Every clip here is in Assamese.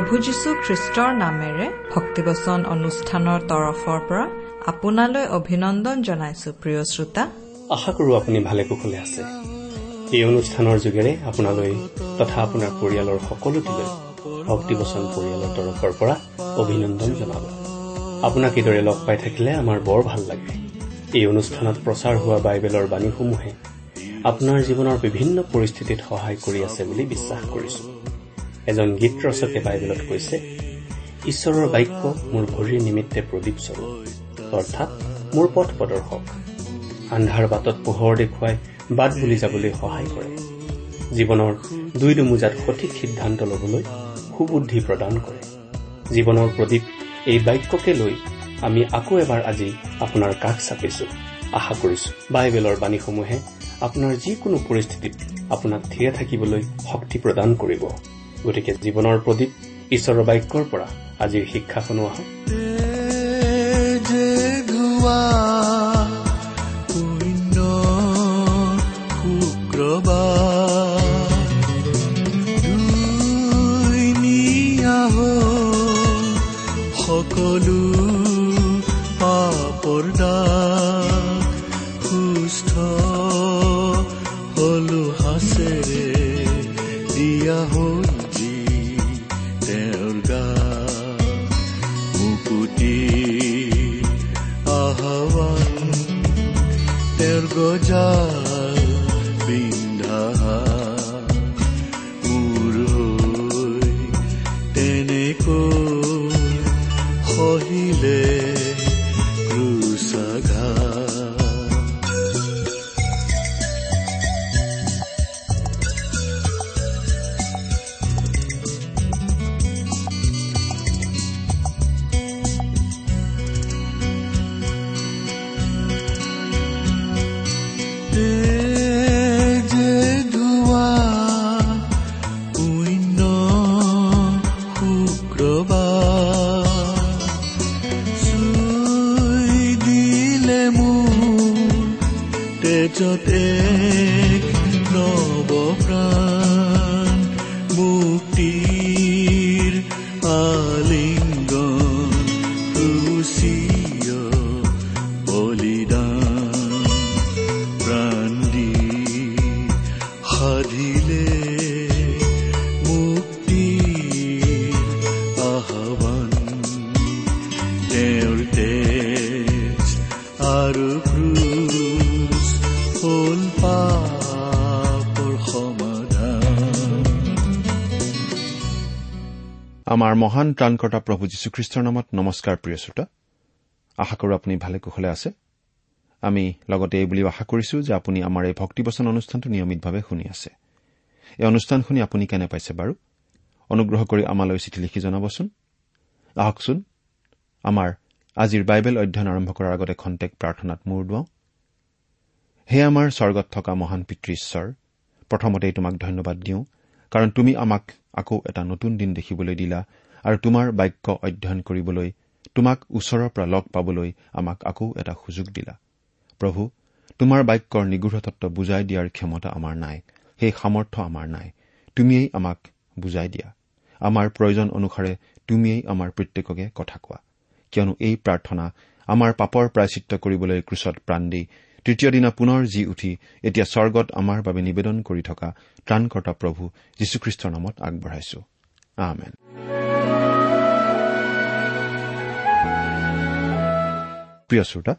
প্ৰভু যীশু খ্ৰীষ্টৰ নামেৰে ভক্তিবচন অনুষ্ঠানৰ তৰফৰ পৰা আপোনালৈ অভিনন্দন জনাইছো প্ৰিয় শ্ৰোতা। আশা কৰো আপুনি ভালে কুশলে আছে। এই অনুষ্ঠানৰ যোগেৰে আপোনালৈ তথা আপোনাৰ পৰিয়ালৰ সকলোটিলৈ ভক্তিবচন পৰিয়ালৰ তৰফৰ পৰা অভিনন্দন জনাব। আপোনাক এইদৰে লগ পাই থাকিলে আমাৰ বৰ ভাল লাগে। এই অনুষ্ঠানত প্ৰচাৰ হোৱা বাইবেলৰ বাণীসমূহে আপোনাৰ জীৱনৰ বিভিন্ন পৰিস্থিতিত সহায় কৰি আছে বুলি বিশ্বাস কৰিছো। এজন গীত ৰচকে বাইবেলত কৈছে ঈশ্বৰৰ বাক্য মোৰ ভৰিৰ নিমিত্তে প্ৰদীপ স্বৰূপ অৰ্থাৎ মোৰ পথ প্ৰদৰ্শক। আন্ধাৰ বাটত পোহৰ দেখুৱাই বাট বুলি যাবলৈ সহায় কৰে। জীৱনৰ দুই দুমোজাত সঠিক সিদ্ধান্ত ল'বলৈ সুবুদ্ধি প্ৰদান কৰে। জীৱনৰ প্ৰদীপ এই বাক্যকে লৈ আমি আকৌ এবাৰ আজি আপোনাৰ কাষ চাপিছো। আশা কৰিছো বাইবেলৰ বাণীসমূহে আপোনাৰ যিকোনো পৰিস্থিতিত আপোনাক থিৰে থাকিবলৈ শক্তি প্ৰদান কৰিব। গতিকে জীৱনৰ প্ৰদীপ ঈশ্বৰৰ বাক্যৰ পৰা আজিৰ শিক্ষা শুনো আহক সুস্থ হলো হাছেৰে দিয়া হ'ল এক নৱ প্ৰাণ মুক্তিৰ আলিংগন আমাৰ মহান ত্ৰাণকৰ্তা প্ৰভু যীশুখ্ৰীষ্টৰ নামত নমস্কাৰ প্ৰিয় শ্ৰোতা। আশা কৰো আপুনি ভালে কুশলে আছে। আমি লগতে এই বুলিও আশা কৰিছো যে আপুনি আমাৰ এই ভক্তিবচন অনুষ্ঠানটো নিয়মিতভাৱে শুনি আছে। এই অনুষ্ঠান শুনি আপুনি কেনে পাইছে বাৰু? অনুগ্ৰহ কৰি আমালৈ চিঠি লিখি জনাবচোন। আহকচোন আমাৰ আজিৰ বাইবেল অধ্যয়ন আৰম্ভ কৰাৰ আগতে খন্তেক প্ৰাৰ্থনাত মূৰ দুৱাওঁ। হে আমাৰ স্বৰ্গত থকা মহান পিতৃ ঈশ্বৰ প্ৰথমতেই তোমাক ধন্যবাদ দিওঁ কাৰণ তুমি আমাক আকৌ এটা নতুন দিন দেখিবলৈ দিলা আৰু তোমাৰ বাক্য অধ্যয়ন কৰিবলৈ তোমাক ওচৰৰ পৰা লগ পাবলৈ আমাক আকৌ এটা সুযোগ দিলা। প্ৰভু তোমাৰ বাক্যৰ নিগৃঢ় তত্ব বুজাই দিয়াৰ ক্ষমতা আমাৰ নাই সেই সামৰ্থ্য আমাৰ নাই তুমিয়েই আমাক বুজাই দিয়া। আমাৰ প্ৰয়োজন অনুসাৰে তুমিয়েই আমাৰ প্ৰত্যেককে কথা কোৱা। কিয়নো এই প্ৰাৰ্থনা আমাৰ পাপৰ প্ৰায়চিত্ৰ কৰিবলৈ ক্ৰুচত প্ৰাণ দি তৃতীয় দিনা পুনৰ জি উঠি এতিয়া স্বৰ্গত আমাৰ বাবে নিবেদন কৰি থকা ত্ৰাণকৰ্তা প্ৰভু যীশুখ্ৰীষ্টৰ নামত আগবঢ়াইছো। প্ৰিয় শ্ৰোতা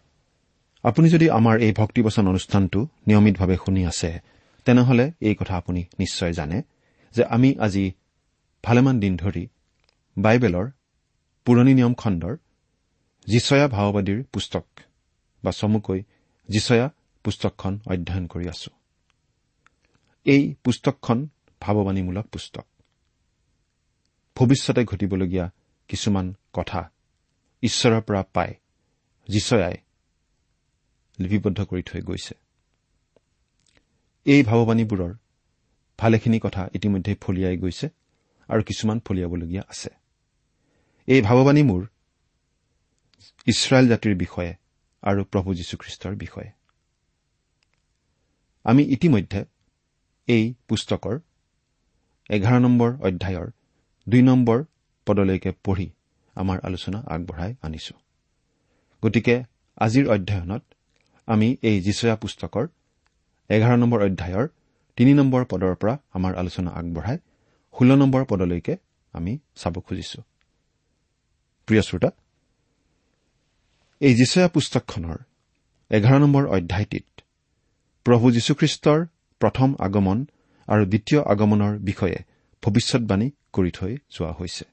আপুনি যদি আমাৰ এই ভক্তিবচন অনুষ্ঠানটো নিয়মিতভাৱে শুনি আছে তেনেহলে এই কথা আপুনি নিশ্চয় জানে যে আমি আজি ভালেমান দিন ধৰি বাইবেলৰ পুৰণি নিয়ম খণ্ডৰ যিচয়া ভাওবাদীৰ পুস্তক বা চমুকৈ যিচয়া পুস্তকখন অধ্যয়ন কৰি আছো। এই পুস্তকখন ভাৱবাণীমূলক পুস্তক। ভৱিষ্যতে ঘটিবলগীয়া কিছুমান কথা ঈশ্বৰৰ পৰা পাই যিচয়াই লিপিবদ্ধ কৰি থৈ গৈছে। এই ভাৱবাণীবোৰৰ ভালেখিনি কথা ইতিমধ্যে ফলিয়াই গৈছে আৰু কিছুমান ফলিয়াবলগীয়া আছে। এই ভাৱবাণী মোৰ ইছৰাইল জাতিৰ বিষয়ে আৰু প্ৰভু যীশুখ্ৰীষ্টৰ বিষয়ে। আমি ইতিমধ্যে এই পুস্তকৰ এঘাৰ নম্বৰ অধ্যায়ৰ দুই নম্বৰ পদলৈকে পঢ়ি আমাৰ আলোচনা আগবঢ়াই আনিছো। গতিকে আজিৰ অধ্যয়নত আমি এই যিচয়া পুস্তকৰ এঘাৰ নম্বৰ অধ্যায়ৰ তিনি নম্বৰ পদৰ পৰা আমাৰ আলোচনা আগবঢ়াই ষোল্ল নম্বৰ পদলৈকে আমি চাব খুজিছো। প্ৰিয় শ্ৰোতা এই যিচয়া পুস্তকখনৰ এঘাৰ নম্বৰ অধ্যায়টিত প্ৰভু যীশুখ্ৰীষ্টৰ প্ৰথম আগমন আৰু দ্বিতীয় আগমনৰ বিষয়ে ভৱিষ্যৎবাণী কৰি থৈ যোৱা হৈছে।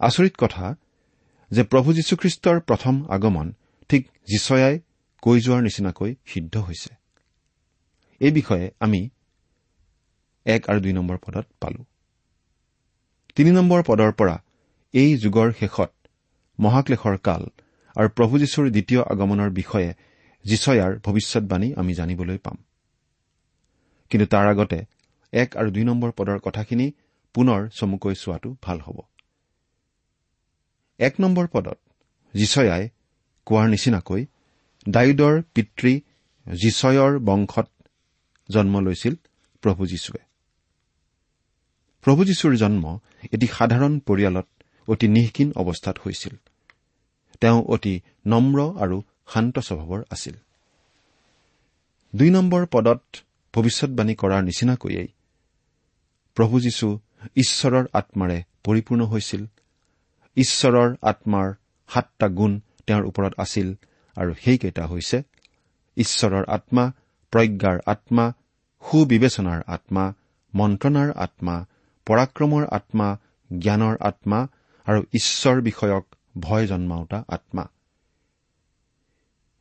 আচৰিত কথা যে প্ৰভু যীশুখ্ৰীষ্টৰ প্ৰথম আগমন ঠিক যিচয়াই কৈ যোৱাৰ নিচিনাকৈ সিদ্ধ হৈছে। এই বিষয়ে আমি এক আৰু দুই নম্বৰ পদত পালো। তিনি নম্বৰ পদৰ পৰা এই যুগৰ শেষত মহাক্লেশৰ কাল আৰু প্ৰভু যীশুৰ দ্বিতীয় আগমনৰ বিষয়ে যিচয়াৰ ভৱিষ্যৎবাণী আমি জানিবলৈ পাম। কিন্তু তাৰ আগতে এক আৰু দুই নম্বৰ পদৰ কথাখিনি পুনৰ চমুকৈ চোৱাটো ভাল হ'ব। এক নম্বৰ পদত যিচয়াই কোৱাৰ নিচিনাকৈ ডায়ুদৰ পিতৃ যিচয়ৰ বংশত জন্ম লৈছিল প্ৰভু যীশুৱে। প্ৰভু যীশুৰ জন্ম এটি সাধাৰণ পৰিয়ালত অতি নিঃকীন অৱস্থাত হৈছিল। তেওঁ অতি নম্ৰ আৰু শান্ত স্বভাৱৰ আছিল। দুই নম্বৰ পদত ভৱিষ্যৎবাণী কৰাৰ নিচিনাকৈয়ে প্ৰভু যীশু ঈশ্বৰৰ আত্মাৰে পৰিপূৰ্ণ হৈছিল। ঈশ্বৰৰ আত্মাৰ সাতটা গুণ তেওঁৰ ওপৰত আছিল আৰু সেইকেইটা হৈছে ঈশ্বৰৰ আত্মা প্ৰজ্ঞাৰ আত্মা সুবিবেচনাৰ আত্মা মন্ত্ৰণাৰ আত্মা পৰাক্ৰমৰ আত্মা জ্ঞানৰ আত্মা আৰু ঈশ্বৰ বিষয়ক ভয় জন্মাওতা আত্মা।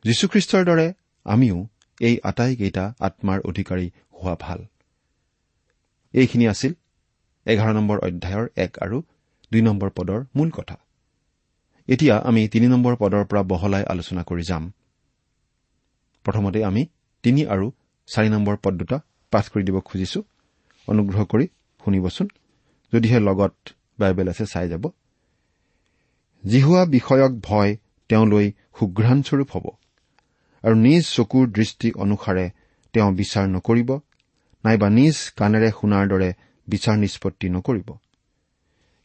যীশুখ্ৰীষ্টৰ দৰে আমিও এই আটাইকেইটা আত্মাৰ অধিকাৰী হোৱা ভাল। এইখিনি আছিল এঘাৰ নম্বৰ অধ্যায়ৰ এক আৰু দুই নম্বৰ পদৰ মূল কথা। এতিয়া আমি তিনি নম্বৰ পদৰ পৰা বহলাই আলোচনা কৰি যাম। প্ৰথমতে আমি তিনি আৰু চাৰি নম্বৰ পদ দুটা পাঠ কৰি দিব খুজিছো। অনুগ্ৰহ কৰি শুনিবচোন। যদিহে লগত বাইবেল আছে চাই যাব। জিহুৱা বিষয়ক ভয় তেওঁলৈ সুঘ্ৰাণস্বৰূপ হ'ব। আৰু নিজ চকুৰ দৃষ্টি অনুসাৰে তেওঁ বিচাৰ নকৰিব নাইবা নিজ কাণেৰে শুনাৰ দৰে বিচাৰ নিষ্পত্তি নকৰিব।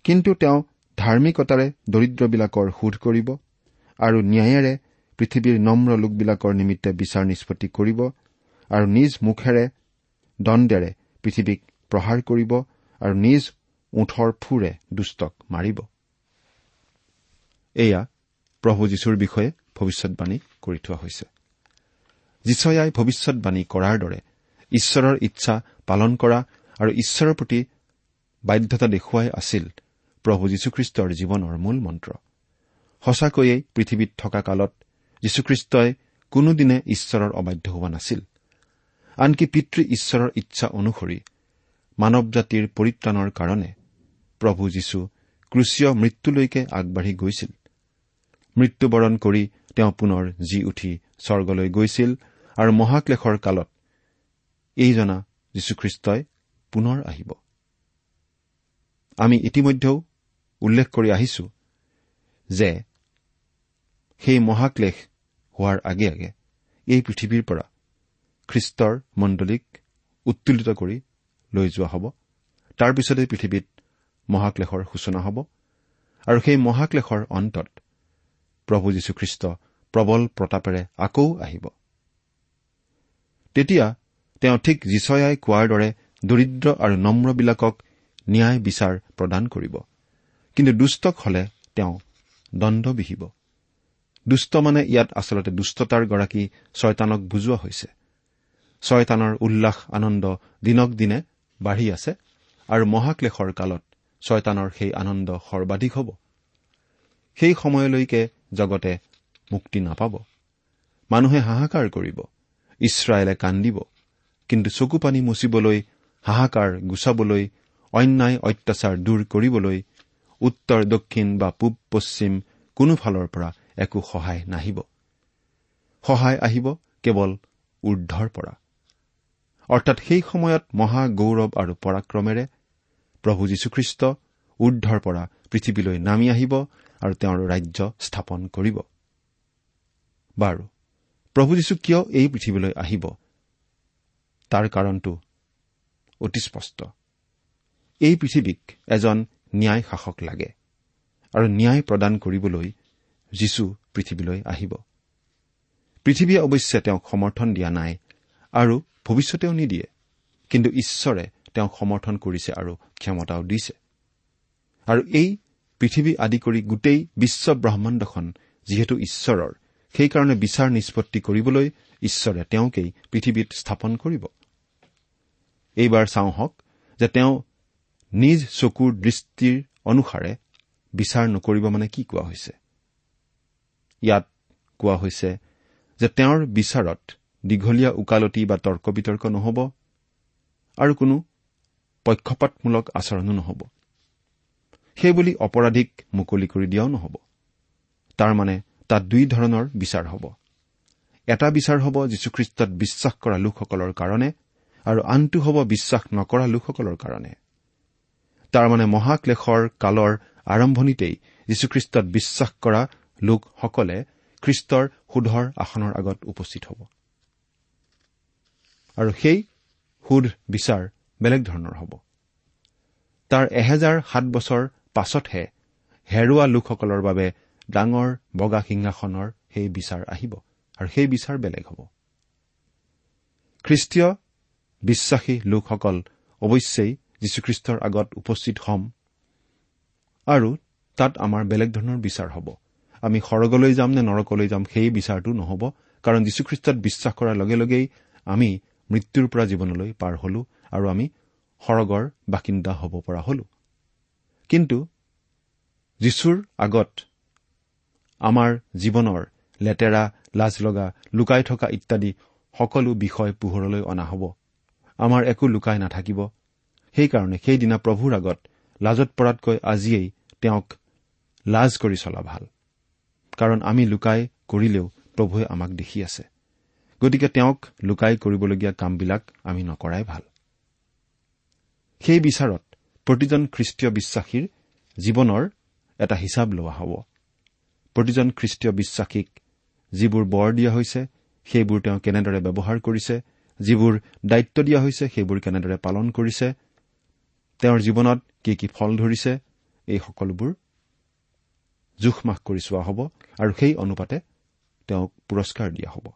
কিন্তু তেওঁ ধাৰ্মিকতাৰে দৰিদ্ৰবিলাকৰ সোধ কৰিব আৰু ন্যায়েৰে পৃথিৱীৰ নম্ৰ লোকবিলাকৰ নিমিত্তে বিচাৰ নিষ্পত্তি কৰিব আৰু নিজ মুখেৰে দণ্ডেৰে পৃথিৱীক প্ৰহাৰ কৰিব আৰু নিজ ওঠৰ ফুৰে দুষ্টক মাৰিব। এয়া প্ৰভু যীশুৰ বিষয়ে ভৱিষ্যৎবাণী কৰি থোৱা হৈছে। যীচয়াই ভৱিষ্যৎবাণী কৰাৰ দৰে ঈশ্বৰৰ ইচ্ছা পালন কৰা আৰু ঈশ্বৰৰ প্ৰতি বাধ্যতা দেখুৱাই আছিল প্ৰভু যীশুখ্ৰীষ্টৰ জীৱনৰ মূল মন্ত্ৰ। সঁচাকৈয়ে পৃথিৱীত থকা কালত যীশুখ্ৰীষ্টই কোনোদিনে ঈশ্বৰৰ অবাধ্য হোৱা নাছিল। আনকি পিতৃ ঈশ্বৰৰ ইচ্ছা অনুসৰি মানৱ জাতিৰ পৰিত্ৰাণৰ কাৰণে প্ৰভু যীশু ক্ৰুচীয় মৃত্যুলৈকে আগবাঢ়ি গৈছিল। মৃত্যুবৰণ কৰি তেওঁ পুনৰ জি উঠি স্বৰ্গলৈ গৈছিল আৰু মহাক্লেশৰ কালত এই জনা যীশুখ্ৰীষ্টই পুনৰ আহিব। আমি ইতিমধ্যেও উল্লেখ কৰি আহিছো যে সেই মহাক্লেশ হোৱাৰ আগে আগে এই পৃথিৱীৰ পৰা খ্ৰীষ্টৰ মণ্ডলীক উত্তোলিত কৰি লৈ যোৱা হ'ব। তাৰ পিছতে পৃথিৱীত মহাক্লেশৰ সূচনা হ'ব আৰু সেই মহাক্লেশৰ অন্তত প্ৰভু যীশুখ্ৰীষ্ট প্ৰবল প্ৰতাপেৰে আকৌ আহিব। তেতিয়া তেওঁ ঠিক যিচয়াই কোৱাৰ দৰে দৰিদ্ৰ আৰু নম্ৰবিলাকক ন্যায় বিচাৰ প্ৰদান কৰিব। কিন্তু দুষ্টক হলে তেওঁ দণ্ড বিহিব। দুষ্ট মানে ইয়াত আচলতে দুষ্টতাৰ গৰাকী ছয়তানক বুজোৱা হৈছে। ছয়তানৰ উল্লাস আনন্দ দিনক দিনে বাঢ়ি আছে আৰু মহাক্লেশৰ কালত ছয়তানৰ সেই আনন্দ সৰ্বাধিক হ'ব। সেই সময়লৈকে জগতে মুক্তি নাপাব। মানুহে হাহাকাৰ কৰিব। ইছৰাইলে কান্দিব। কিন্তু চকু পানী মুচিবলৈ হাহাকাৰ গুচাবলৈ অন্যায় অত্যাচাৰ দূৰ কৰিবলৈ উত্তৰ দক্ষিণ বা পূব পশ্চিম কোনোফালৰ পৰা একো সহায় নাহিব। সহায় আহিব কেৱল ঊৰ্ধৰ পৰা। অৰ্থাৎ সেই সময়ত মহা গৌৰৱ আৰু পৰাক্ৰমেৰে প্ৰভু যীশুখ্ৰীষ্ট ঊৰ্ধৰ পৰা পৃথিৱীলৈ নামি আহিব আৰু তেওঁৰ ৰাজ্য স্থাপন কৰিব। বাৰু প্ৰভু যীশু কিয় এই পৃথিৱীলৈ আহিব? তাৰ কাৰণটো অতি স্পষ্ট। এই পৃথিৱীক এজন ন্যায় শাসক লাগে আৰু ন্যায় প্ৰদান কৰিবলৈ যীশু পৃথিৱীলৈ আহিব। পৃথিৱীয়ে অৱশ্যে তেওঁক সমৰ্থন দিয়া নাই আৰু ভৱিষ্যতেও নিদিয়ে কিন্তু ঈশ্বৰে তেওঁক সমৰ্থন কৰিছে আৰু ক্ষমতাও দিছে। আৰু এই পৃথিৱী আদি কৰি গোটেই বিশ্ব ব্ৰহ্মাণ্ডখন যিহেতু ঈশ্বৰৰ সেইকাৰণে বিচাৰ নিষ্পত্তি কৰিবলৈ ঈশ্বৰে তেওঁকেই পৃথিৱীত স্থাপন কৰিব। এইবাৰ চাওঁ হওক যে তেওঁ নিজ চকুৰ দৃষ্টিৰ অনুসাৰে বিচাৰ নকৰিব মানে কি কোৱা হৈছে? ইয়াত কোৱা হৈছে যে তেওঁৰ বিচাৰত দীঘলীয়া ওকালতি বা তৰ্ক বিতৰ্ক নহ'ব আৰু কোনো পক্ষপাতমূলক আচৰণো নহ'ব। সেইবুলি অপৰাধীক মুকলি কৰি দিয়াও নহ'ব। তাৰমানে তাত দুই ধৰণৰ বিচাৰ হ'ব। এটা বিচাৰ হ'ব যীশুখ্ৰীষ্টত বিশ্বাস কৰা লোকসকলৰ কাৰণে আৰু আনটো হ'ব বিশ্বাস নকৰা লোকসকলৰ কাৰণে। তাৰমানে মহাক্লেশৰ কালৰ আৰম্ভণিতেই যীশুখ্ৰীষ্টত বিশ্বাস কৰা লোকসকলে খ্ৰীষ্টৰ সুধৰ আসনৰ আগত উপস্থিত হ'ব। আৰু সেই সুধ বিচাৰ বেলেগ ধৰণৰ হ'ব। তাৰ এহেজাৰ সাত বছৰ পাছতহে হেৰুৱা লোকসকলৰ বাবে ডাঙৰ বগা সিংহাসনৰ সেই বিচাৰ আহিব আৰু সেই বিচাৰ বেলেগ হ'ব। খ্ৰীষ্টীয় বিশ্বাসী লোকসকল অৱশ্যেই যীশুখ্ৰীষ্টৰ আগত উপস্থিত হ'ম আৰু তাত আমাৰ বেলেগ ধৰণৰ বিচাৰ হ'ব। আমি সৰগলৈ যাম নে নৰকলৈ যাম সেই বিচাৰটো নহ'ব কাৰণ যীশুখ্ৰীষ্টত বিশ্বাস কৰাৰ লগে লগেই আমি মৃত্যুৰ পৰা জীৱনলৈ পাৰ হলো আৰু আমি সৰগৰ বাসিন্দা হ'ব পৰা হলো। কিন্তু যীশুৰ আগত আমাৰ জীৱনৰ লেতেৰা লাজ লগা লুকাই থকা ইত্যাদি সকলো বিষয় পোহৰলৈ অনা হ'ব। আমাৰ একো লুকাই নাথাকিব। সেইকাৰণে সেইদিনা প্ৰভুৰ আগত লাজত পৰাতকৈ আজিয়েই তেওঁক লাজ কৰি চলা ভাল। কাৰণ আমি লুকাই কৰিলেও প্ৰভুৱে আমাক দেখি আছে। গতিকে তেওঁক লুকাই কৰিবলগীয়া কামবিলাক আমি নকৰাই ভাল। সেই বিচাৰত প্ৰতিজন খ্ৰীষ্টীয় বিশ্বাসীৰ জীৱনৰ এটা হিচাপ লোৱা হ'ব। প্ৰতিজন খ্ৰীষ্টীয় বিশ্বাসীক যিবোৰ বৰ দিয়া হৈছে সেইবোৰ তেওঁ কেনেদৰে ব্যৱহাৰ কৰিছে যিবোৰ দায়িত্ব দিয়া হৈছে সেইবোৰ কেনেদৰে পালন কৰিছে তেওঁৰ জীৱনত কি কি ফল ধৰিছে এই সকলোবোৰ জোখমাখ কৰি চোৱা হ'ব আৰু সেই অনুপাতে তেওঁক পুৰস্কাৰ দিয়া হ'ব।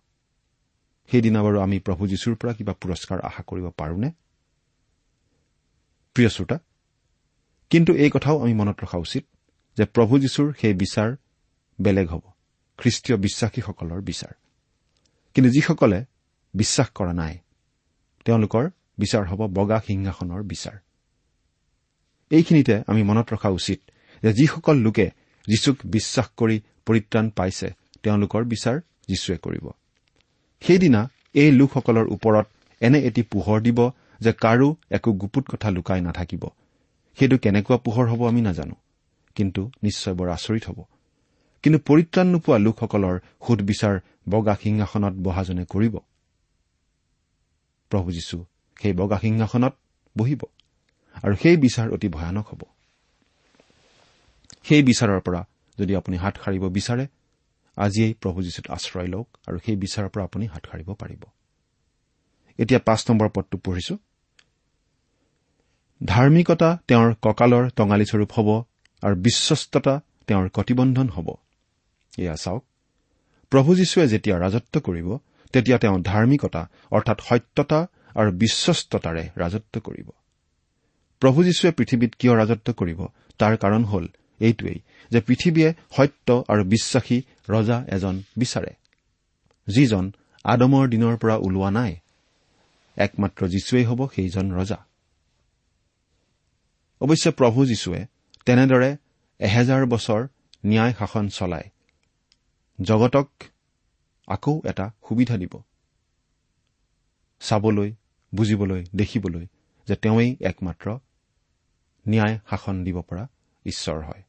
সেইদিনা বাৰু আমি প্ৰভু যীশুৰ পৰা কিবা পুৰস্কাৰ আশা কৰিব পাৰোনে? প্ৰিয় শ্ৰোতা কিন্তু এই কথাও আমি মনত ৰখা উচিত যে প্ৰভু যীশুৰ সেই বিচাৰ বেলেগ হ'ব। খ্ৰীষ্টীয় বিশ্বাসীসকলৰ বিচাৰ। কিন্তু যিসকলে বিশ্বাস কৰা নাই তেওঁলোকৰ বিচাৰ হ'ব বগা সিংহাসনৰ বিচাৰ। এইখিনিতে আমি মনত ৰখা উচিত যে যিসকল লোকে যীশুক বিশ্বাস কৰি পৰিত্ৰাণ পাইছে তেওঁলোকৰ বিচাৰ যীশুৱে কৰিব। সেইদিনা এই লোকসকলৰ ওপৰত এনে এটি পোহৰ দিব যে কাৰো একো গুপুত কথা লুকাই নাথাকিব। সেইটো কেনেকুৱা পোহৰ হ'ব আমি নাজানো। কিন্তু নিশ্চয় বৰ আচৰিত হ'ব। কিন্তু পৰিত্ৰাণ নোপোৱা লোকসকলৰ সুধবিচাৰ বগা সিংহাসনত বহাজনে কৰিব। প্ৰভু যীশু সেই বগা সিংহাসনত বহিব আৰু সেই বিচাৰ অতি ভয়ানক হ'ব। সেই বিচাৰৰ পৰা যদি আপুনি হাত সাৰিব বিচাৰে আজিয়েই প্ৰভু যীশুত আশ্ৰয় লওক আৰু সেই বিচাৰৰ পৰা আপুনি হাত সাৰিব পাৰিব। এতিয়া পাঁচ নম্বৰ পদটো পঢ়িছো। ধাৰ্মিকতা তেওঁৰ কঁকালৰ টঙালীস্বৰূপ হ'ব আৰু বিশ্বস্ততা তেওঁৰ কটিবন্ধন হ'ব। এয়া চাওক। প্ৰভু যীশুৱে যেতিয়া ৰাজত্ব কৰিব তেতিয়া তেওঁ ধাৰ্মিকতা অৰ্থাৎ সত্যতা আৰু বিশ্বস্ততাৰে ৰাজত্ব কৰিব। প্ৰভু যীশুৱে পৃথিৱীত কিয় ৰাজত্ব কৰিব? তাৰ কাৰণ হ'ল এইটোৱেই যে পৃথিৱীয়ে সত্য আৰু বিশ্বাসী ৰজা এজন বিচাৰে। যিজন আদমৰ দিনৰ পৰা ওলোৱা নাই একমাত্ৰ যীশুৱেই হ'ব সেইজন ৰজা। অৱশ্যে প্ৰভু যীশুৱে তেনেদৰে এহেজাৰ বছৰ ন্যায় শাসন চলাই জগতক আকৌ এটা সুবিধা দিব। চাবলৈ বুজিবলৈ দেখিবলৈ যে তেওঁই একমাত্ৰ ন্যায় শাসন দিব পৰা ঈশ্বৰ হয়।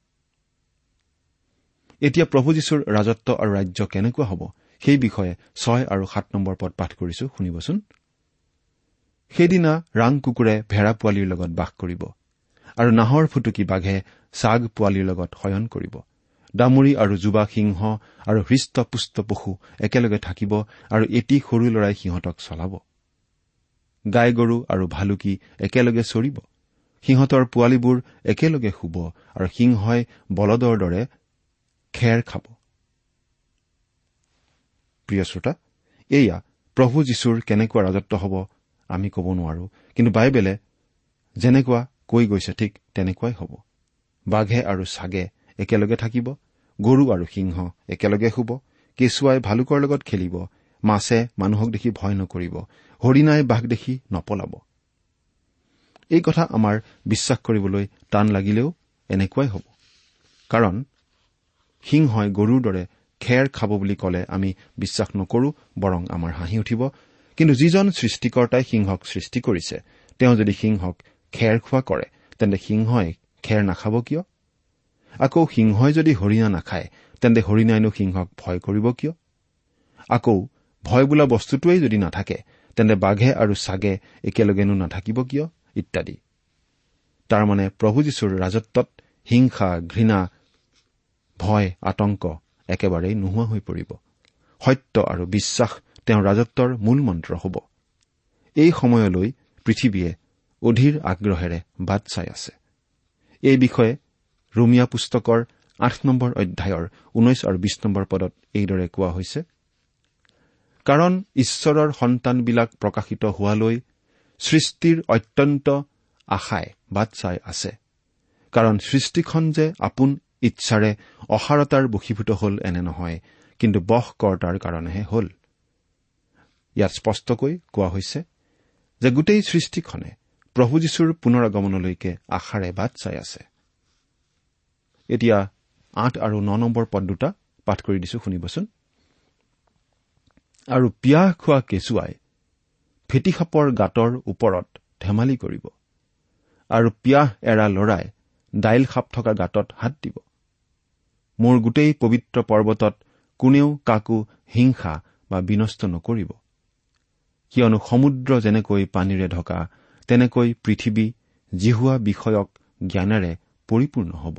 এতিয়া প্ৰভু যীশুৰ ৰাজত্ব আৰু ৰাজ্য কেনেকুৱা হ'ব সেই বিষয়ে ছয় আৰু সাত নম্বৰ পদ পাঠ কৰিছো শুনিবচোন। সেইদিনা ৰাং কুকুৰে ভেড়া পোৱালিৰ লগত বাস কৰিব। আৰু নাহৰ ফুটুকি বাঘে ছাগ পোৱালিৰ লগত শয়ন কৰিব। ডামুৰি আৰু যুৱা সিংহ আৰু হৃষ্টপুষ্ট পশু একেলগে থাকিব আৰু এটি সৰু লৰাই সিহঁতক চলাব। গাই গৰু আৰু ভালুকি একেলগে চৰিব। সিহঁতৰ পোৱালীবোৰ একেলগে শুব আৰু সিংহই বলদৰ দৰে খেৰ খাব। প্ৰিয় শ্ৰোতা এয়া প্ৰভু যীশুৰ কেনেকুৱা ৰাজত্ব হ'ব আমি ক'ব নোৱাৰো। কিন্তু বাইবেলে যেনেকুৱা কৈ গৈছে ঠিক তেনেকুৱাই হ'ব। বাঘে আৰু ছাগে একেলগে থাকিব গৰু আৰু সিংহ একেলগে শুব কেঁচুৱাই ভালুকৰ লগত খেলিব মাছে মানুহক দেখি ভয় নকৰিব হৰিণাই বাঘ দেখি নপলাব। এই কথা আমাৰ বিশ্বাস কৰিবলৈ টান লাগিলেও এনেকুৱাই হ'ব। কাৰণ সিংহই গৰুৰ দৰে খেৰ খাব বুলি ক'লে আমি বিশ্বাস নকৰো বৰং আমাৰ হাঁহি উঠিব। কিন্তু যিজন সৃষ্টিকৰ্তাই সিংহক সৃষ্টি কৰিছে তেওঁ যদি সিংহক খেৰ খোৱা কৰে তেন্তে সিংহই খেৰ নাখাব কিয়? আকৌ সিংহই যদি হৰিণা নাখায় তেন্তে হৰিণাইনো সিংহক ভয় কৰিব কিয়? আকৌ ভয় বোলা বস্তুটোৱেই যদি নাথাকে তেন্তে বাঘে আৰু ছাগে একেলগেনো নাথাকিব কিয়? ইত্যাদি। তাৰমানে প্ৰভু যীশুৰ ৰাজত্বত হিংসা ঘৃণা ভয় আতংক একেবাৰেই নোহোৱা হৈ পৰিব। সত্য আৰু বিশ্বাস তেওঁৰ ৰাজত্বৰ মূল মন্ত্ৰ হ'ব। এই সময়লৈ পৃথিৱীয়ে অধীৰ আগ্ৰহেৰে বাট চাই আছে। এই বিষয়ে ৰুমিয়া পুস্তকৰ আঠ নম্বৰ অধ্যায়ৰ ঊনৈশ আৰু বিশ নম্বৰ পদত এইদৰে কোৱা হৈছে কাৰণ ঈশ্বৰৰ সন্তানবিলাক প্ৰকাশিত হোৱালৈ সৃষ্টিৰ অত্যন্ত আশাই বাট চাই আছে। কাৰণ সৃষ্টিখন যে আপোন ইচ্ছাৰে অসাৰতাৰ বশীভূত হল এনে নহয় কিন্তু বহকৰ্তাৰ কাৰণেহে হল। ইয়াত স্পষ্টকৈ কোৱা হৈছে যে গোটেই সৃষ্টিখনে প্ৰভু যীশুৰ পুনৰ আগমনলৈকে আশাৰে বাট চাই আছে। এতিয়া আঠ আৰু ন নম্বৰ পদ দুটা পাঠ কৰি দিছো শুনিবচোন। আৰু পিয়াহ খোৱা কেঁচুৱাই ফেটিসাপৰ গাঁতৰ ওপৰত ধেমালি কৰিব আৰু পিয়াহ এৰা লৰাই দাইল সাপ থকা গাঁতত হাত দিব। মোৰ গোটেই পবিত্ৰ পৰ্বতত কোনেও কাকো হিংসা বা বিনষ্ট নকৰিব। কিয়নো সমুদ্ৰ যেনেকৈ পানীৰে ঢকা তেনেকৈ পৃথিৱী জিহুৱা বিষয়ক জ্ঞানেৰে পৰিপূৰ্ণ হ'ব।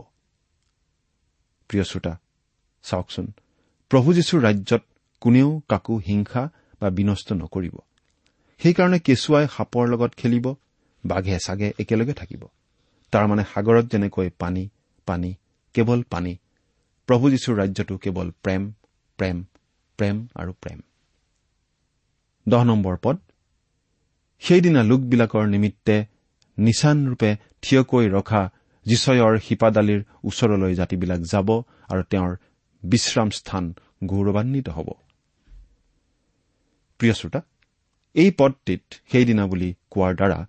প্ৰিয় শ্ৰোতা চাওকচোন প্ৰভু যীশুৰ ৰাজ্যত কোনেও কাকো হিংসা বা বিনষ্ট নকৰিব। সেইকাৰণে কেঁচুৱাই সাপৰ লগত খেলিব বাঘে চাগে একেলগে থাকিব। তাৰমানে সাগৰত যেনেকৈ পানী পানী কেৱল পানী। প্ৰভু যীশুৰ ৰাজ্যটো কেৱল প্ৰেম প্ৰেম প্ৰেম আৰু প্ৰেম। দহ নম্বৰ পদ সেইদিনা লোকবিলাকৰ নিমিত্তে নিচানৰূপে থিয়কৈ ৰখা যিচয়ৰ শিপাদালিৰ ওচৰলৈ জাতিবিলাক যাব আৰু তেওঁৰ বিশ্ৰাম স্থান গৌৰৱান্বিত হ'ব। এই পদটিত সেইদিনা বুলি কোৱাৰ দ্বাৰা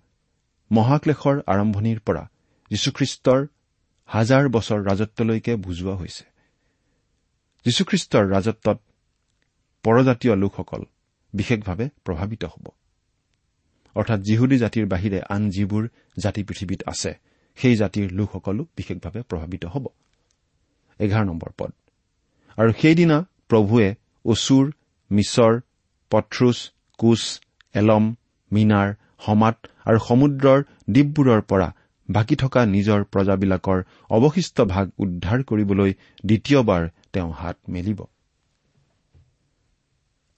মহাক্লেশৰ আৰম্ভণিৰ পৰা যীশুখ্ৰীষ্টৰ হাজাৰ বছৰ ৰাজত্বলৈকে বুজোৱা হৈছে। যীশুখ্ৰীষ্টৰ ৰাজত্বত পৰজাতীয় লোকসকল বিশেষভাৱে প্ৰভাৱিত হ'ব। অৰ্থাৎ যিহুদী জাতিৰ বাহিৰে আন যিবোৰ জাতি পৃথিৱীত আছে সেই জাতিৰ লোকসকলো বিশেষভাৱে প্ৰভাৱিত হ'ব। পদ। আৰু সেইদিনা প্ৰভুৱে অচুৰ মিছৰ পথ্ৰুছ কোচ এলম মিনাৰ সমাত আৰু সমুদ্ৰৰ দ্বীপবোৰৰ পৰা বাকী থকা নিজৰ প্ৰজাবিলাকৰ অৱশিষ্ট ভাগ উদ্ধাৰ কৰিবলৈ দ্বিতীয়বাৰ তেওঁ হাত মেলিব।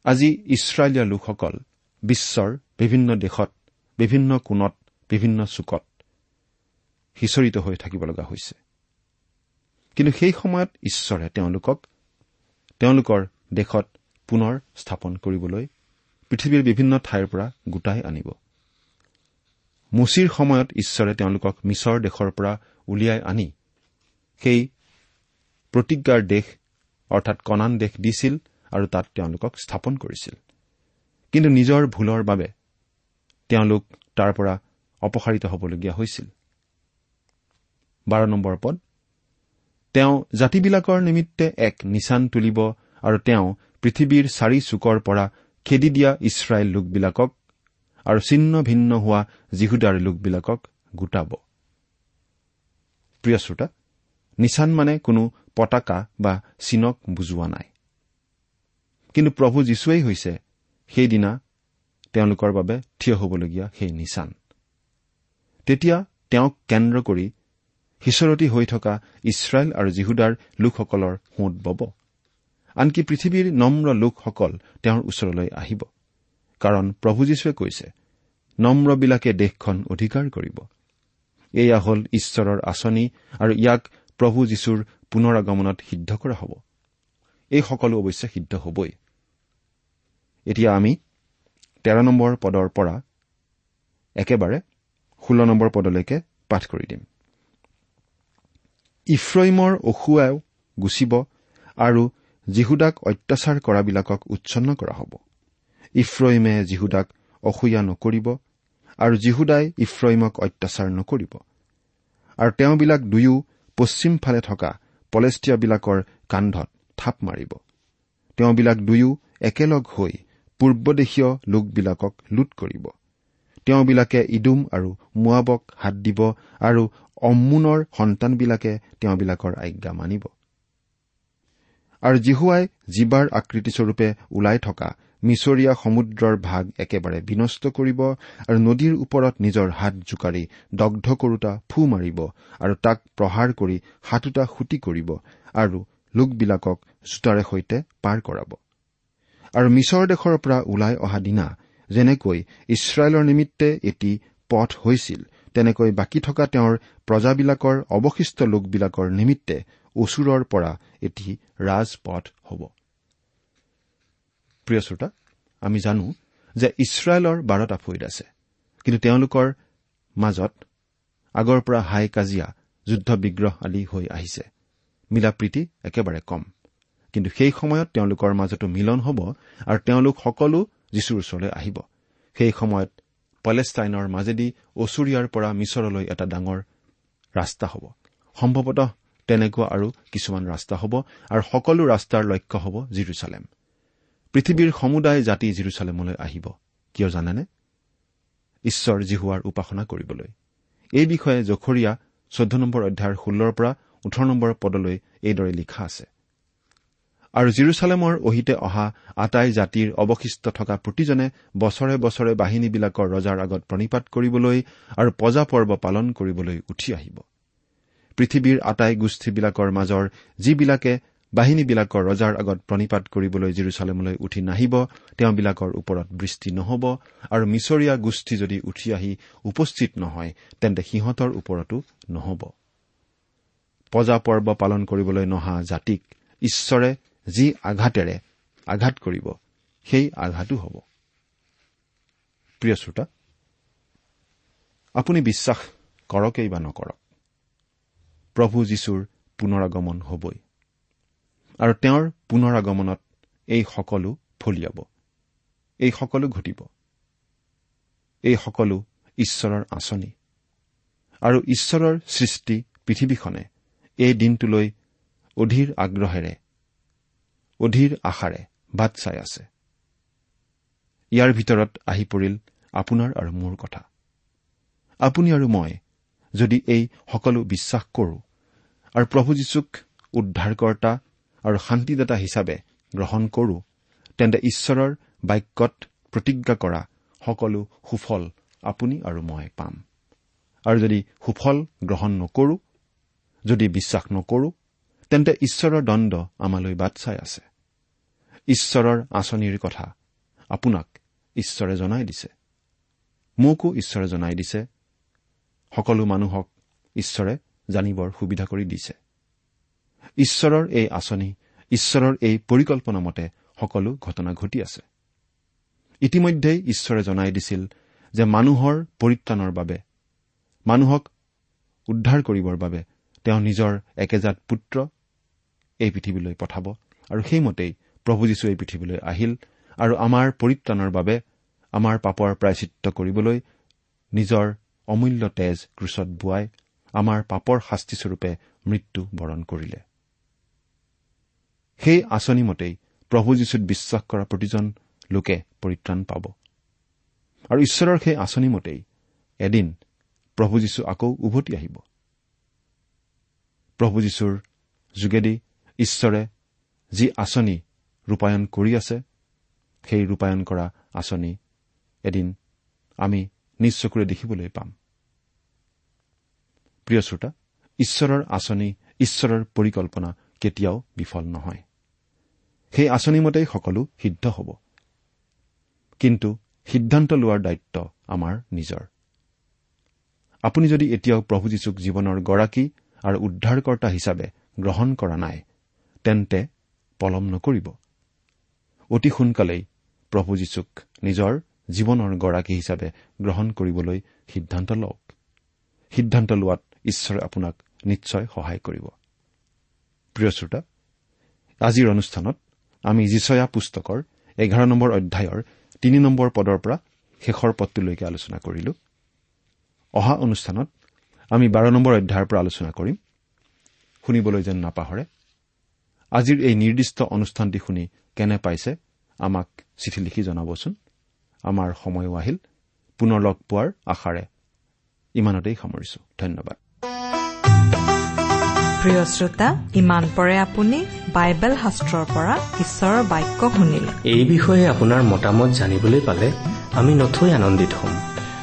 আজি ইছৰাইলীয় লোকসকল বিশ্বৰ বিভিন্ন দেশত বিভিন্ন কোণত বিভিন্ন চুকত সিঁচৰিত হৈ থাকিব লগা হৈছে। কিন্তু সেই সময়ত ঈশ্বৰে তেওঁলোকক তেওঁলোকৰ দেশত পুনৰ স্থাপন কৰিবলৈ পৃথিৱীৰ বিভিন্ন ঠাইৰ পৰা গোটাই আনিব। মুচিৰ সময়ত ঈশ্বৰে তেওঁলোকক মিছৰ দেশৰ পৰা উলিয়াই আনি সেই প্ৰতিজ্ঞাৰ দেশ অৰ্থাৎ কণান দেশ দিছিল আৰু তাত তেওঁলোকক স্থাপন কৰিছিল। কিন্তু নিজৰ ভুলৰ বাবে তেওঁলোক তাৰ পৰা অপসাৰিত হ'বলগীয়া হৈছিল। বাৰ নম্বৰ পদ। তেওঁ জাতিবিলাকৰ নিমিত্তে এক নিচান তুলিব আৰু তেওঁ পৃথিৱীৰ চাৰি চুকৰ পৰা খেদি দিয়া ইছৰাইল লোকবিলাকক আৰু ছিন্ন ভিন্ন হোৱা জিহুদাৰ লোকবিলাকক গোটাব। প্ৰিয় শ্ৰোতা নিচান মানে কোনো পতাকা বা চিনক বুজোৱা নাই। কিন্তু প্ৰভু যীশুৱেই হৈছে সেইদিনা তেওঁলোকৰ বাবে থিয় হ'বলগীয়া সেই নিচান। তেতিয়া তেওঁক কেন্দ্ৰ কৰি সিঁচৰতি হৈ থকা ইছৰাইল আৰু জিহুদাৰ লোকসকলৰ সোঁত বব। আনকি পৃথিৱীৰ নম্ৰ লোকসকল তেওঁৰ ওচৰলৈ আহিব। কাৰণ প্ৰভু যীশুৱে কৈছে নম্ৰবিলাকে দেশখন অধিকাৰ কৰিব। এয়া হ'ল ঈশ্বৰৰ আঁচনি আৰু ইয়াক প্ৰভু যীশুৰ পুনৰ আগমনত সিদ্ধ কৰা হ'ব। এই সকলো অৱশ্যে সিদ্ধ হ'বই। এতিয়া আমি তেৰ নম্বৰ পদৰ পৰা একেবাৰে ষোল্ল নম্বৰ পদলৈকে পাঠ কৰি দিম। ইফ্ৰইমৰ অসুৱাও গুচিব আৰু যীহুদাক অত্যাচাৰ কৰাবিলাকক উচ্ছন্ন কৰা হ'ব। ইফ্ৰইমে যীহুদাক অসূয়া নকৰিব আৰু যীহুদাই ইফ্ৰইমক অত্যাচাৰ নকৰিব। আৰু তেওঁবিলাক দুয়ো পশ্চিম ফালে থকা পলেষ্টিয়াবিলাকৰ কান্ধত থাপ মাৰিব। তেওঁবিলাক দুয়ো একেলগ হৈ পূৰ্বদেশীয় লোকবিলাকক লুট কৰিব। তেওঁবিলাকে ইডুম আৰু মোৱাবক হাত দিব আৰু অম্মুনৰ সন্তানবিলাকে তেওঁবিলাকৰ আজ্ঞা মানিব। আৰু জিহুৱাই জীৱাৰ আকৃতিস্বৰূপে ওলাই থকা মিছৰীয়া সমুদ্ৰৰ ভাগ একেবাৰে বিনষ্ট কৰিব আৰু নদীৰ ওপৰত নিজৰ হাত জোকাৰি দগ্ধ কৰোতা ফু মাৰিব আৰু তাক প্ৰহাৰ কৰি সাতোটা সুটি কৰিব আৰু লোকবিলাকক জোতাৰে সৈতে পাৰ কৰাব। আৰু মিছৰ দেশৰ পৰা ওলাই অহা দিনা যেনেকৈ ইছৰাইলৰ নিমিত্তে এটি পথ হৈছিল তেনেকৈ বাকী থকা তেওঁৰ প্ৰজাবিলাকৰ অৱশিষ্ট লোকবিলাকৰ নিমিত্তে ওচৰৰ পৰা এটি ৰাজপথ হ'ব। প্ৰিয় শ্ৰোতা আমি জানো যে ইছৰাইলৰ বাৰটা ফৈদ আছে কিন্তু তেওঁলোকৰ মাজত আগৰ পৰা হাই কাজিয়া যুদ্ধ বিগ্ৰহ আদি হৈ আহিছে। মিলা প্ৰীতি একেবাৰে কম। কিন্তু সেই সময়ত তেওঁলোকৰ মাজতো মিলন হ'ব আৰু তেওঁলোক সকলো যীশুৰ ওচৰলৈ আহিব। সেই সময়ত পেলেষ্টাইনৰ মাজেদি অচুৰিয়াৰ পৰা মিছৰলৈ এটা ডাঙৰ ৰাস্তা হ'ব। সম্ভৱতঃ তেনেকুৱা আৰু কিছুমান ৰাস্তা হ'ব আৰু সকলো ৰাস্তাৰ লক্ষ্য হ'ব জিৰচালেম। পৃথিৱীৰ সমুদায় জাতি জিৰচালেমলৈ আহিব। কিয় জানেনে? ঈশ্বৰ জিহুৱাৰ উপাসনা কৰিবলৈ। এই বিষয়ে জখৰীয়া চৈধ্য নম্বৰ অধ্যায়ৰ ষোল্লৰ পৰা ওঠৰ নম্বৰ পদলৈ এইদৰে লিখা আছে। আৰু জিৰচালেমৰ অহিতে অহা আটাই জাতিৰ অৱশিষ্ট থকা প্ৰতিজনে বছৰে বছৰে বাহিনীবিলাকৰ ৰজাৰ আগত প্ৰণিপাত কৰিবলৈ আৰু পজা পৰ্ব পালন কৰিবলৈ উঠি আহিব। পৃথিৱীৰ আটাই গোষ্ঠীবিলাকৰ মাজৰ যিবিলাকে বাহিনীবিলাকৰ ৰজাৰ আগত প্ৰণিপাত কৰিবলৈ জিৰচালেমলৈ উঠি নাহিব তেওঁবিলাকৰ ওপৰত বৃষ্টি নহ'ব আৰু মিছৰীয়া গোষ্ঠী যদি উঠি আহি উপস্থিত নহয় তেন্তে সিহঁতৰ ওপৰতো নহ'ব। পজা পৰ্ব পালন কৰিবলৈ নহা জাতিক ঈশ্বৰে যি আঘাতেৰে আঘাত কৰিব সেই আঘাতো হ'ব। প্ৰিয় শ্ৰোতা আপুনি বিশ্বাস কৰকেই বা নকৰক। প্ৰভু যীশুৰ পুনৰাগমন হবই আৰু তেওঁৰ পুনৰ আগমনত এই সকলো ফলিয়াব এই সকলো ঘটিব। এই সকলো ঈশ্বৰৰ আঁচনি আৰু ঈশ্বৰৰ সৃষ্টি পৃথিৱীখনে এই দিনটোলৈ অধীৰ আগ্ৰহেৰে অধীৰ আশাৰে বাট চাই আছে। ইয়াৰ ভিতৰত আহি পৰিল আপোনাৰ আৰু মোৰ কথা। আপুনি আৰু মই যদি এই সকলো বিশ্বাস কৰো আৰু প্ৰভু যীশুক উদ্ধাৰকৰ্তা আৰু শান্তিদাতা হিচাপে গ্ৰহণ কৰো তেন্তে ঈশ্বৰৰ বাক্যত প্ৰতিজ্ঞা কৰা সকলো সুফল আপুনি আৰু মই পাম। আৰু যদি সুফল গ্ৰহণ নকৰো যদি বিশ্বাস নকৰো তেন্তে ঈশ্বৰৰ দণ্ড আমালৈ বাট চাই আছে। ঈশ্বৰৰ আঁচনিৰ কথা। আপোনাক ঈশ্বৰে জনাই দিছে। মোকো ঈশ্বৰে জনাই দিছে। সকলো মানুহক ঈশ্বৰে জানিবৰ সুবিধা কৰি দিছে। ঈশ্বৰৰ এই আঁচনি ঈশ্বৰৰ এই পৰিকল্পনা মতে সকলো ঘটনা ঘটি আছে। ইতিমধ্যেই ঈশ্বৰে জনাই দিছিল যে মানুহৰ পৰিত্ৰাণৰ বাবে মানুহক উদ্ধাৰ কৰিবৰ বাবে তেওঁ নিজৰ একেজাত পুত্ৰ এই পৃথিৱীলৈ পঠাব আৰু সেইমতেই প্ৰভু যীশু এই পৃথিৱীলৈ আহিল আৰু আমাৰ পৰিত্ৰাণৰ বাবে আমাৰ পাপৰ প্ৰায়চিত্ৰ কৰিবলৈ নিজৰ অমূল্য তেজ ক্ৰুচত বোৱাই আমাৰ পাপৰ শাস্তিস্বৰূপে মৃত্যু বৰণ কৰিলে। সেই আঁচনি মতেই প্ৰভু যীশুত বিশ্বাস কৰা প্ৰতিজন লোকে পৰিত্ৰাণ পাব। আৰু ঈশ্বৰৰ সেই আঁচনি মতেই এদিন প্ৰভু যীশু আকৌ উভতি আহিব। প্ৰভু যীশুৰ যোগেদি ঈশ্বৰে যি আঁচনি ৰূপায়ণ কৰি আছে সেই ৰূপায়ণ কৰা আঁচনি এদিন আমি নিজ চকুৰে দেখিবলৈ পাম। প্ৰিয় শ্ৰোতা ঈশ্বৰৰ আঁচনি ঈশ্বৰৰ পৰিকল্পনা কেতিয়াও বিফল নহয়। সেই আঁচনিমতেই সকলো সিদ্ধ হ'ব। কিন্তু সিদ্ধান্ত লোৱাৰ দায়িত্ব আমাৰ নিজৰ। আপুনি যদি এতিয়াও প্ৰভু যীশুক জীৱনৰ গৰাকী আৰু উদ্ধাৰকৰ্তা হিচাপে গ্ৰহণ কৰা নাই তেন্তে পলম নকৰিব। অতি সোনকালেই প্ৰভু যীশুক নিজৰ জীৱনৰ গৰাকী হিচাপে গ্ৰহণ কৰিবলৈ সিদ্ধান্ত লওক। সিদ্ধান্ত লোৱাত ঈশ্বৰে আপোনাক নিশ্চয় সহায় কৰিব। প্ৰিয় শ্ৰোতা আজিৰ অনুষ্ঠানত আমি যিচয়া পুস্তকৰ এঘাৰ নম্বৰ অধ্যায়ৰ তিনি নম্বৰ পদৰ পৰা শেষৰ পদটোলৈকে আলোচনা কৰিলো। অহা অনুষ্ঠানত আমি বাৰ নম্বৰ অধ্যায়ৰ পৰা আলোচনা কৰিম। শুনিবলৈ যেন নাপাহৰে। আজিৰ এই নিৰ্দিষ্ট অনুষ্ঠানটি শুনি কেনে পাইছে আমাক চিঠি লিখি জনাবচোন। আমাৰ সময়ো আহিল পুনৰ লগ পোৱাৰ আশাৰে। ইমানতেই সামৰিছো। ধন্যবাদ। প্ৰিয় শ্ৰোতা ইমান পৰে আপুনি বাইবেল শাস্ত্ৰৰ পৰা ঈশ্বৰৰ বাক্য শুনিলে। এই বিষয়ে আপোনাৰ মতামত জানিবলৈ পালে আমি নথৈ আনন্দিত হ'ম।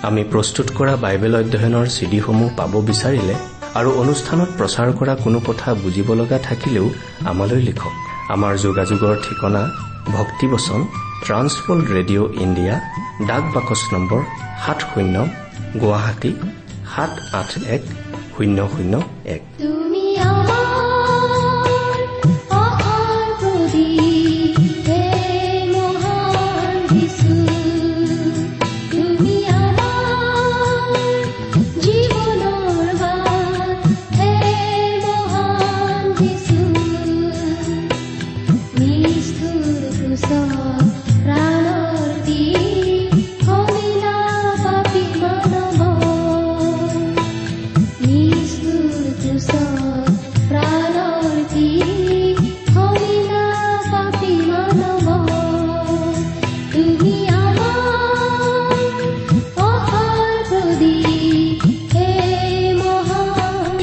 আমি প্ৰস্তুত কৰা বাইবেল অধ্যয়নৰ চিডিসমূহ পাব বিচাৰিলে আৰু অনুষ্ঠানত প্ৰচাৰ কৰা কোনো কথা বুজিব লগা থাকিলেও আমালৈ লিখক। আমাৰ যোগাযোগৰ ঠিকনা ভক্তিবচন ট্ৰান্সৱৰ্ল্ড ৰেডিঅ' ইণ্ডিয়া ডাক বাকচ নম্বৰ সাত শূন্য গুৱাহাটী সাত আঠ এক শূন্য শূন্য এক।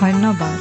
ধন্যবাদ।